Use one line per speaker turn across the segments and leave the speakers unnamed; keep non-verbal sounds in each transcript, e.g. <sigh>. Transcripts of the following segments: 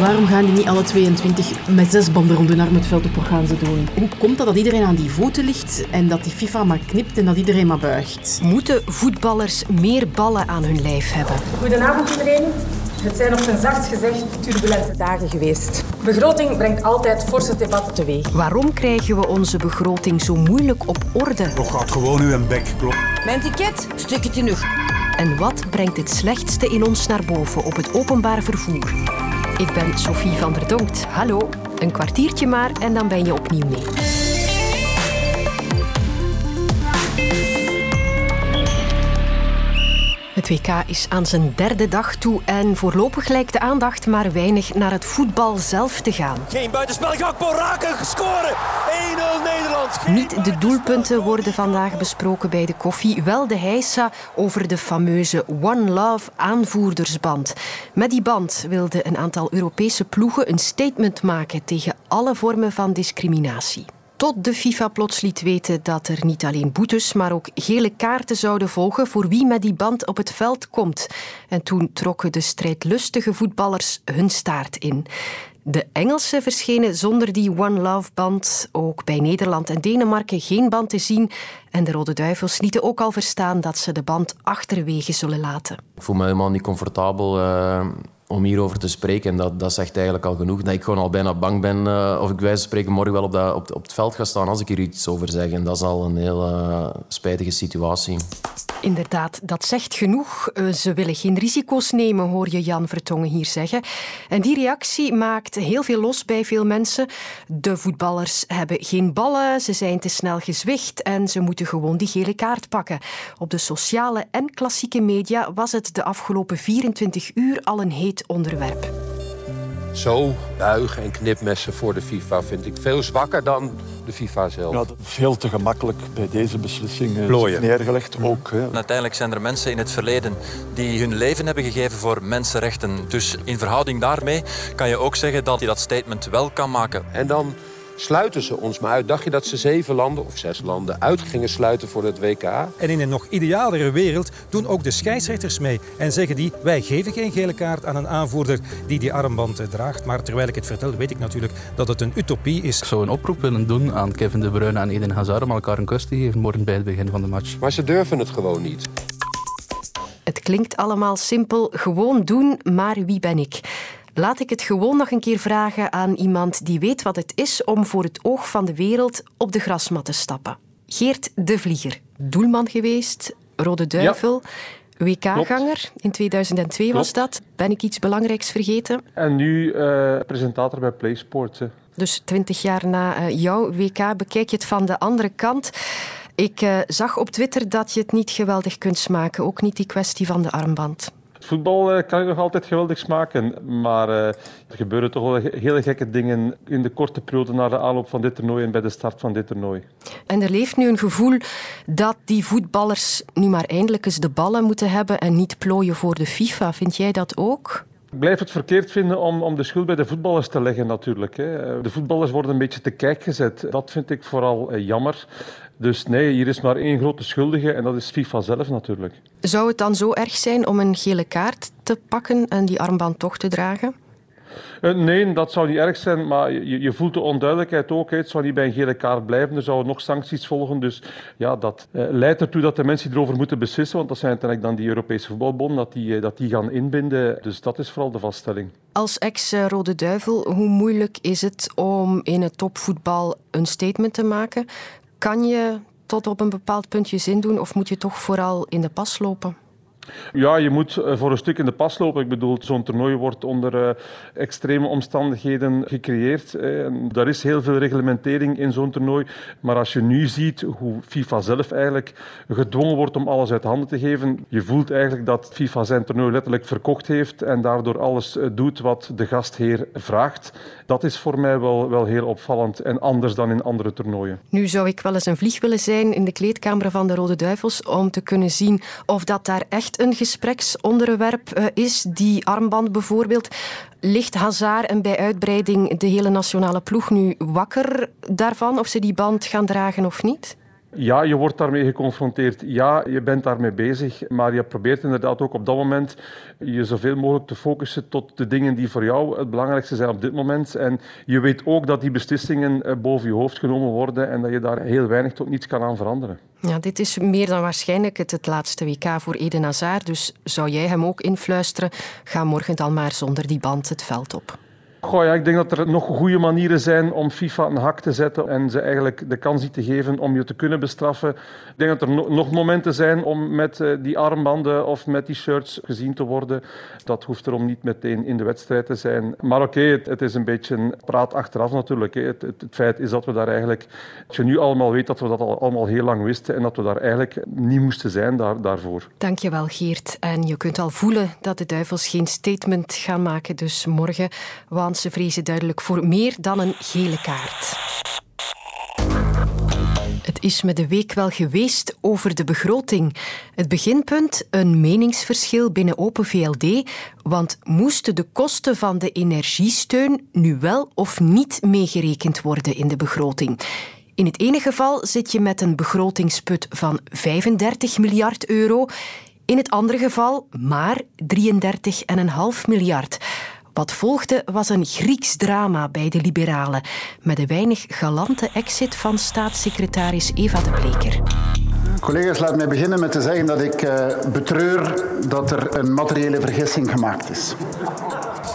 Waarom gaan die niet alle 22 met zes banden rond hun arm het veld op wat gaan ze doen? Hoe komt dat dat iedereen aan die voeten ligt en dat die FIFA maar knipt en dat iedereen maar buigt?
Moeten voetballers meer ballen aan hun lijf hebben?
Goedenavond iedereen. Het zijn op zijn zachtst gezegd turbulente dagen geweest. Begroting brengt altijd forse debatten teweeg.
Waarom krijgen we onze begroting zo moeilijk op orde?
Toch gaat gewoon uw bek kloppen.
Mijn ticket, stuk in nog.
En wat brengt het slechtste in ons naar boven op het openbaar vervoer? Ik ben Sophie van der Donkt. Hallo. Een kwartiertje maar en dan ben je opnieuw mee. Het WK is aan zijn derde dag toe en voorlopig lijkt de aandacht maar weinig naar het voetbal zelf te gaan.
Geen buitenspel, Gakpo raken, gescoren. 1-0 Nederland. Geen
Niet de doelpunten worden vandaag besproken bij de koffie, wel de heisa over de fameuze One Love aanvoerdersband. Met die band wilden een aantal Europese ploegen een statement maken tegen alle vormen van discriminatie. Tot de FIFA plots liet weten dat er niet alleen boetes, maar ook gele kaarten zouden volgen voor wie met die band op het veld komt. En toen trokken de strijdlustige voetballers hun staart in. De Engelsen verschenen zonder die One Love band. Ook bij Nederland en Denemarken geen band te zien. En de Rode Duivels lieten ook al verstaan dat ze de band achterwege zullen laten.
Ik voel me helemaal niet comfortabel eh, om hierover te spreken. En dat, dat zegt eigenlijk al genoeg. Dat ik gewoon al bijna bang ben uh, of ik wijze van spreken morgen wel op, dat, op, op het veld ga staan als ik hier iets over zeg. En dat is al een heel uh, spijtige situatie.
Inderdaad, dat zegt genoeg. Uh, ze willen geen risico's nemen, hoor je Jan Vertongen hier zeggen. En die reactie maakt heel veel los bij veel mensen. De voetballers hebben geen ballen, ze zijn te snel gezwicht en ze moeten gewoon die gele kaart pakken. Op de sociale en klassieke media was het de afgelopen 24 uur al een heet onderwerp.
Zo buigen en knipmessen voor de FIFA vind ik veel zwakker dan de FIFA zelf.
Ja, veel te gemakkelijk bij deze beslissing
Plooien.
neergelegd. Ook, hè.
Uiteindelijk zijn er mensen in het verleden die hun leven hebben gegeven voor mensenrechten. Dus in verhouding daarmee kan je ook zeggen dat je dat statement wel kan maken.
En dan sluiten ze ons maar uit. Dacht je dat ze zeven landen of zes landen uit gingen sluiten voor het WK?
En in een nog idealere wereld doen ook de scheidsrechters mee. En zeggen die, wij geven geen gele kaart aan een aanvoerder die die armband eh, draagt. Maar terwijl ik het vertel, weet ik natuurlijk dat het een utopie is.
Ik zou een oproep willen doen aan Kevin De Bruyne en Eden Hazard om elkaar een kus te geven morgen bij het begin van de match.
Maar ze durven het gewoon niet.
Het klinkt allemaal simpel, gewoon doen, maar wie ben ik? Laat ik het gewoon nog een keer vragen aan iemand die weet wat het is om voor het oog van de wereld op de grasmat te stappen. Geert de Vlieger, doelman geweest, Rode Duivel. WK-ganger, in 2002 was dat. Ben ik iets belangrijks vergeten?
En nu uh, presentator bij PlaySports. Hè.
Dus twintig jaar na uh, jouw WK bekijk je het van de andere kant. Ik uh, zag op Twitter dat je het niet geweldig kunt smaken, ook niet die kwestie van de armband.
Voetbal uh, kan ik nog altijd geweldig smaken, maar uh, er gebeuren toch wel hele gekke dingen in de korte periode na de aanloop van dit toernooi en bij de start van dit toernooi.
En er leeft nu een gevoel dat die voetballers nu maar eindelijk eens de ballen moeten hebben en niet plooien voor de FIFA. Vind jij dat ook?
Ik blijf het verkeerd vinden om, om de schuld bij de voetballers te leggen natuurlijk. Hè. De voetballers worden een beetje te kijk gezet. Dat vind ik vooral uh, jammer. Dus nee, hier is maar één grote schuldige en dat is FIFA zelf natuurlijk.
Zou het dan zo erg zijn om een gele kaart te pakken en die armband toch te dragen?
Uh, nee, dat zou niet erg zijn, maar je, je voelt de onduidelijkheid ook. Het zou niet bij een gele kaart blijven, er zouden nog sancties volgen. Dus ja, dat uh, leidt ertoe dat de mensen die erover moeten beslissen, want dat zijn uiteindelijk dan die Europese voetbalbonden, dat die, uh, dat die gaan inbinden. Dus dat is vooral de vaststelling.
Als ex-Rode Duivel, hoe moeilijk is het om in het topvoetbal een statement te maken? Kan je tot op een bepaald punt je zin doen of moet je toch vooral in de pas lopen?
Ja, je moet voor een stuk in de pas lopen. Ik bedoel, zo'n toernooi wordt onder uh, extreme omstandigheden gecreëerd. Er is heel veel reglementering in zo'n toernooi. Maar als je nu ziet hoe FIFA zelf eigenlijk gedwongen wordt om alles uit handen te geven, je voelt eigenlijk dat FIFA zijn toernooi letterlijk verkocht heeft en daardoor alles doet wat de gastheer vraagt. Dat is voor mij wel, wel heel opvallend en anders dan in andere toernooien.
Nu zou ik wel eens een vlieg willen zijn in de kleedkamer van de Rode Duivels om te kunnen zien of dat daar echt een gespreksonderwerp uh, is. Die armband bijvoorbeeld. Ligt Hazard en bij uitbreiding de hele nationale ploeg nu wakker daarvan of ze die band gaan dragen of niet?
Ja, je wordt daarmee geconfronteerd. Ja, je bent daarmee bezig. Maar je probeert inderdaad ook op dat moment je zoveel mogelijk te focussen tot de dingen die voor jou het belangrijkste zijn op dit moment. En je weet ook dat die beslissingen eh, boven je hoofd genomen worden en dat je daar heel weinig tot niets kan aan veranderen.
Ja, dit is meer dan waarschijnlijk het, laatste WK voor Eden Hazard. Dus zou jij hem ook influisteren? Ga morgen dan maar zonder die band het veld op.
Goh, ja, ik denk dat er nog goede manieren zijn om FIFA een hak te zetten en ze eigenlijk de kans niet te geven om je te kunnen bestraffen. Ik denk dat er nog momenten zijn om met eh, die armbanden of met die shirts gezien te worden. Dat hoeft erom niet meteen in de wedstrijd te zijn. Maar oké, het, is een beetje praat achteraf natuurlijk. Het, het, feit is dat we daar eigenlijk, als je nu allemaal weet dat we dat al, allemaal heel lang wisten en dat we daar eigenlijk niet moesten zijn daar, daarvoor.
Dankjewel Geert. En je kunt al voelen dat de Duivels geen statement gaan maken dus morgen. Want ze vrezen duidelijk voor meer dan een gele kaart. Het is me de week wel geweest over de begroting. Het beginpunt een meningsverschil binnen Open VLD, want moesten de kosten van de energiesteun nu wel of niet meegerekend worden in de begroting? In het ene geval zit je met een begrotingsput van 35 miljard euro, in het andere geval maar 33,5 miljard. Wat volgde was een Grieks drama bij de liberalen, met een weinig galante exit van staatssecretaris Eva de Bleker.
Collega's, laat mij beginnen met te zeggen dat ik uh, betreur dat er een materiële vergissing gemaakt is.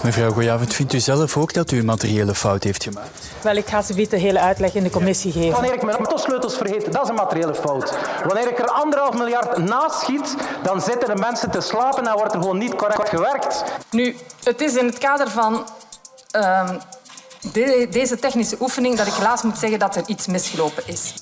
Mevrouw Goejavond, vindt u zelf ook dat u een materiële fout heeft gemaakt?
Wel, ik ga ze de hele uitleg in de commissie geven.
Wanneer ik mijn autosleutels vergeet, dat is een materiële fout. Wanneer ik er anderhalf miljard naast schiet, dan zitten de mensen te slapen en wordt er gewoon niet correct gewerkt.
Nu, het is in het kader van uh, de, deze technische oefening dat ik helaas moet zeggen dat er iets misgelopen is.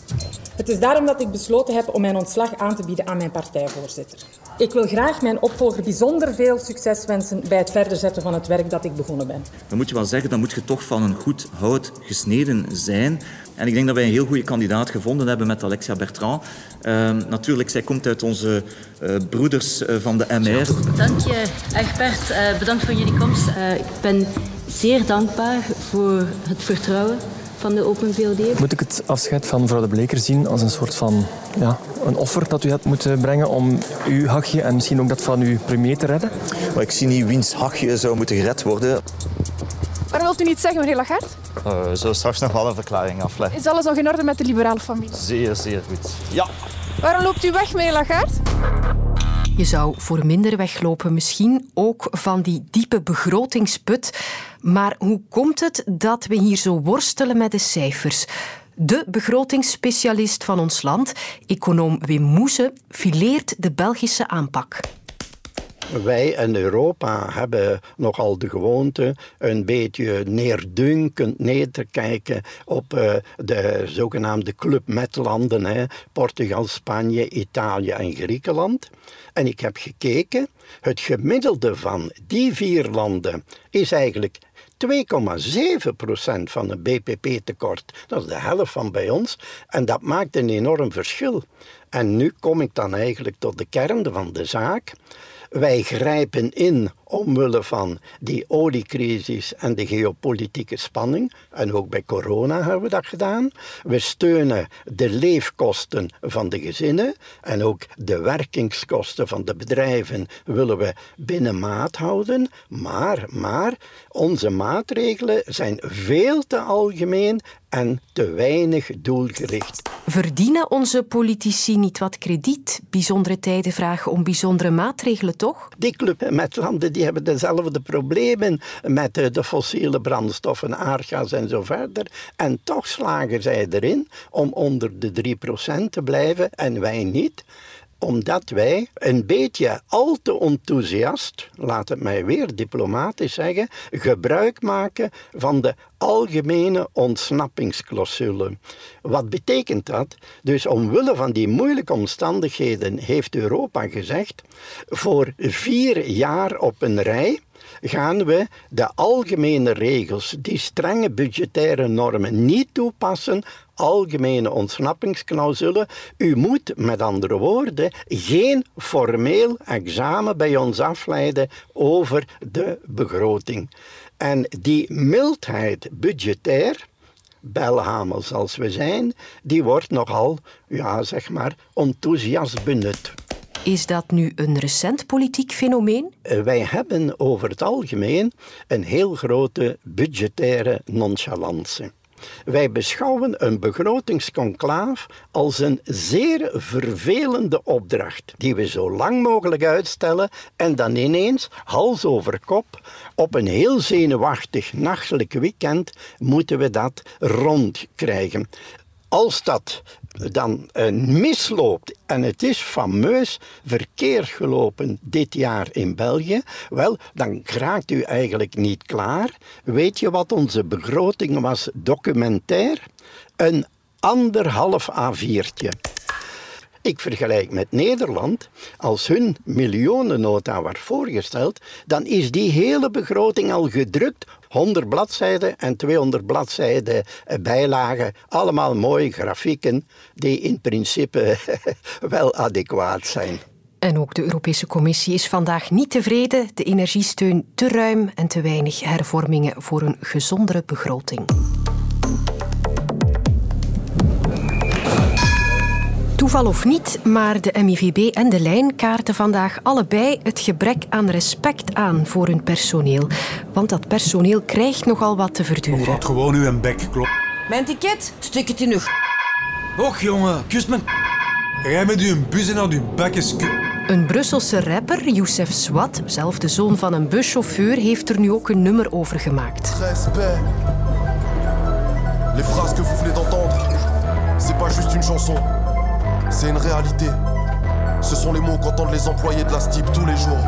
Het is daarom dat ik besloten heb om mijn ontslag aan te bieden aan mijn partijvoorzitter. Ik wil graag mijn opvolger bijzonder veel succes wensen bij het verder zetten van het werk dat ik begonnen ben.
Dan moet je wel zeggen, dan moet je toch van een goed hout gesneden zijn. En ik denk dat wij een heel goede kandidaat gevonden hebben met Alexia Bertrand. Uh, natuurlijk, zij komt uit onze uh, broeders uh, van de MR.
Dank je, Egbert. Uh, bedankt voor jullie komst. ik ben zeer dankbaar voor het vertrouwen van de Open VLD.
Moet ik het afscheid van mevrouw de Bleker zien als een soort van ja, een offer dat u had moeten brengen om uw hachje en misschien ook dat van uw premier te redden?
Maar ik zie niet wiens hachje zou moeten gered worden.
Waarom wilt u niet zeggen, meneer Lagarde?
Uh, we zullen straks nog wel een verklaring afleggen.
Is alles nog in orde met de liberale familie?
Zeer, zeer goed. Ja.
Waarom loopt u weg, meneer Lagarde?
Je zou voor minder weglopen, misschien ook van die diepe begrotingsput. Maar hoe komt het dat we hier zo worstelen met de cijfers? De begrotingsspecialist van ons land, econoom Wim Moese, fileert de Belgische aanpak.
Wij in Europa hebben nogal de gewoonte een beetje neerdunkend neer te kijken op uh, de zogenaamde Club met landen, Portugal, Spanje, Italië en Griekenland. En ik heb gekeken, het gemiddelde van die vier landen is eigenlijk 2,7% van het BPP-tekort. Dat is de helft van bij ons. En dat maakt een enorm verschil. En nu kom ik dan eigenlijk tot de kern van de zaak. Wij grijpen in omwille van die oliecrisis en de geopolitieke spanning. En ook bij corona hebben we dat gedaan. We steunen de leefkosten van de gezinnen en ook de werkingskosten van de bedrijven willen we binnen maat houden. Maar, maar onze maatregelen zijn veel te algemeen en te weinig doelgericht.
Verdienen onze politici niet wat krediet? Bijzondere tijden vragen om bijzondere maatregelen, toch?
Die club met landen die hebben dezelfde problemen met de fossiele brandstoffen, aardgas en zo verder. En toch slagen zij erin om onder de 3% te blijven en wij niet omdat wij een beetje al te enthousiast, laat het mij weer diplomatisch zeggen, gebruik maken van de algemene ontsnappingsclausule. Wat betekent dat? Dus omwille van die moeilijke omstandigheden heeft Europa gezegd, voor vier jaar op een rij gaan we de algemene regels, die strenge budgettaire normen niet toepassen, algemene ontsnappingsclausule. U moet met andere woorden geen formeel examen bij ons afleiden over de begroting. En die mildheid budgetair belhamels als we zijn, die wordt nogal, ja, zeg maar, enthousiast benut.
Is dat nu een recent politiek fenomeen?
Eh, Wij hebben over het algemeen een heel grote budgettaire nonchalance. Wij beschouwen een begrotingsconclaaf als een zeer vervelende opdracht, die we zo lang mogelijk uitstellen en dan ineens, hals over kop, op een heel zenuwachtig nachtelijk weekend moeten we dat rondkrijgen. Als dat dan eh, misloopt en het is fameus verkeerd gelopen dit jaar in België, wel, dan raakt u eigenlijk niet klaar. Weet je wat onze begroting was documentair? Een anderhalf A4'tje. Ik vergelijk met Nederland. Als hun miljonennota wordt voorgesteld, dan is die hele begroting al gedrukt. 100 bladzijden en 200 bladzijden bijlagen. Allemaal mooie grafieken die in principe <laughs> wel adequaat zijn.
En ook de Europese Commissie is vandaag niet tevreden. De energiesteun te ruim en te weinig hervormingen voor een gezondere begroting. Toeval of niet, maar de MIVB en de Lijn kaarten vandaag allebei het gebrek aan respect aan voor hun personeel. Want dat personeel krijgt nogal wat te verduren.
Gaat gewoon uw bek kloppen.
Mijn ticket, stukje te nog.
Och jongen, kus me. Rij met uw bus en aan uw bekjes.
Een Brusselse rapper, Youssef Swat, zelf de zoon van een buschauffeur, heeft er nu ook een nummer over gemaakt.
Respect. Les phrases que vous venez d'entendre, c'est pas juste une chanson, c'est une réalité. Ce sont les mots qu'entendent les employés de la STIP tous les jours.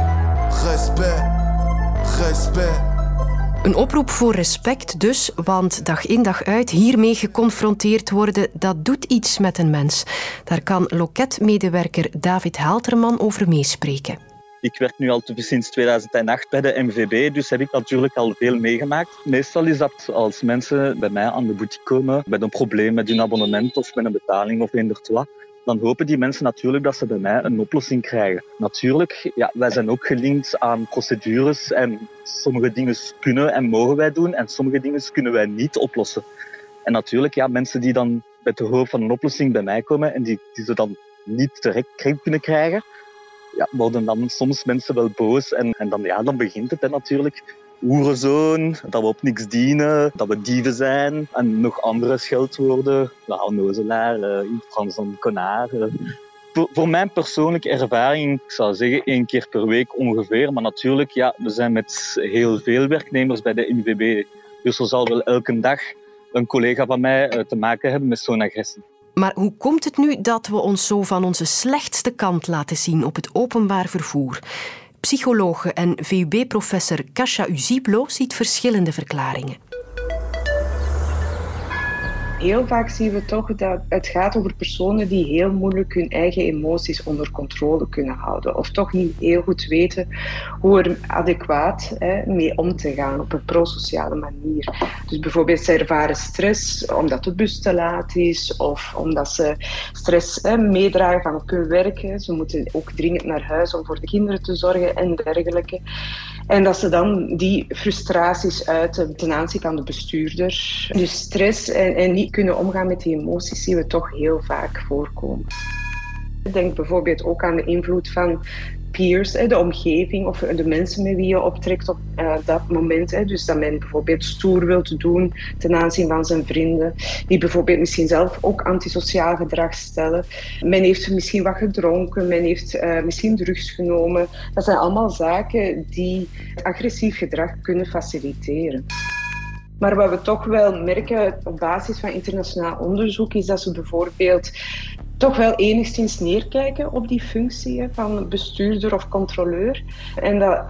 Respect, respect.
Een oproep voor respect dus, want dag in dag uit hiermee geconfronteerd worden, dat doet iets met een mens. Daar kan loketmedewerker David Haalterman over meespreken.
Ik werk nu al sinds 2008 bij de MVB, dus heb ik natuurlijk al veel meegemaakt. Meestal is dat als mensen bij mij aan de boutique komen met een probleem met hun abonnement of met een betaling of eender wat, dan hopen die mensen natuurlijk dat ze bij mij een oplossing krijgen. Natuurlijk, ja, wij zijn ook gelinkt aan procedures en sommige dingen kunnen en mogen wij doen en sommige dingen kunnen wij niet oplossen. En natuurlijk, ja, mensen die dan met de hoop van een oplossing bij mij komen en die, die ze dan niet direct kunnen krijgen, ja, worden dan soms mensen wel boos. En, en dan, ja, dan begint het hè, natuurlijk. Oerenzoon, dat we op niks dienen, dat we dieven zijn. En nog andere scheldwoorden. Nou, nozelaar, in Frans dan konaar. Voor, mijn persoonlijke ervaring, ik zou zeggen één keer per week ongeveer. Maar natuurlijk, ja, we zijn met heel veel werknemers bij de NVB. Dus er zal wel elke dag een collega van mij uh, te maken hebben met zo'n agressie.
Maar hoe komt het nu dat we ons zo van onze slechtste kant laten zien op het openbaar vervoer? Psychologe en VUB-professor Kasia Uziblo ziet verschillende verklaringen.
Heel vaak zien we toch dat het gaat over personen die heel moeilijk hun eigen emoties onder controle kunnen houden. Of toch niet heel goed weten hoe er adequaat hè, mee om te gaan op een prosociale manier. Dus bijvoorbeeld ze ervaren stress omdat de bus te laat is of omdat ze stress hè, meedragen van op hun werk. Ze moeten ook dringend naar huis om voor de kinderen te zorgen en dergelijke. En dat ze dan die frustraties uiten ten aanzien van de bestuurder. Dus stress en, en niet kunnen omgaan met die emoties zien we toch heel vaak voorkomen. Denk bijvoorbeeld ook aan de invloed van peers, de omgeving of de mensen met wie je optrekt op uh, dat moment. Dus dat men bijvoorbeeld stoer wil doen ten aanzien van zijn vrienden, die bijvoorbeeld misschien zelf ook antisociaal gedrag stellen. Men heeft misschien wat gedronken, men heeft uh, misschien drugs genomen. Dat zijn allemaal zaken die agressief gedrag kunnen faciliteren. Maar wat we toch wel merken op basis van internationaal onderzoek is dat ze bijvoorbeeld toch wel enigszins neerkijken op die functie van bestuurder of controleur. En dat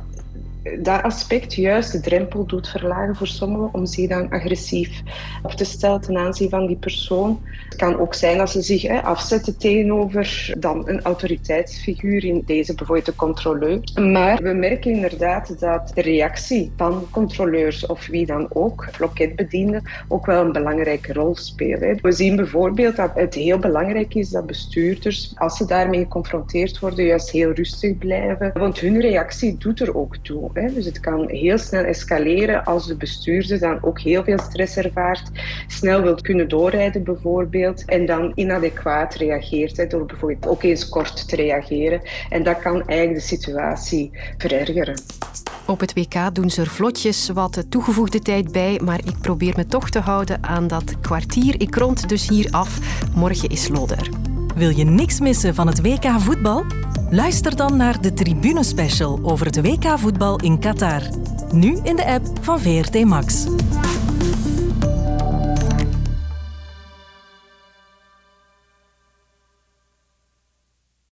dat aspect juist de drempel doet verlagen voor sommigen om zich dan agressief op te stellen ten aanzien van die persoon. Het kan ook zijn dat ze zich hè, afzetten tegenover dan een autoriteitsfiguur, in deze bijvoorbeeld de controleur. Maar we merken inderdaad dat de reactie van controleurs of wie dan ook, loketbedienden, ook wel een belangrijke rol spelen. We zien bijvoorbeeld dat het heel belangrijk is dat bestuurders, als ze daarmee geconfronteerd worden, juist heel rustig blijven. Want hun reactie doet er ook toe. Hè. Dus het kan heel snel escaleren als de bestuurder dan ook heel veel stress ervaart, snel wil kunnen doorrijden bijvoorbeeld, en dan inadequaat reageert, hè, door bijvoorbeeld ook eens kort te reageren. En dat kan eigenlijk de situatie verergeren.
Op het WK doen ze er vlotjes wat toegevoegde tijd bij, maar ik probeer me toch te houden aan dat kwartier. Ik rond dus hier af. Morgen is Loder.
Wil je niks missen van het WK voetbal? Luister dan naar de Tribune Special over het WK voetbal in Qatar. Nu in de app van VRT Max.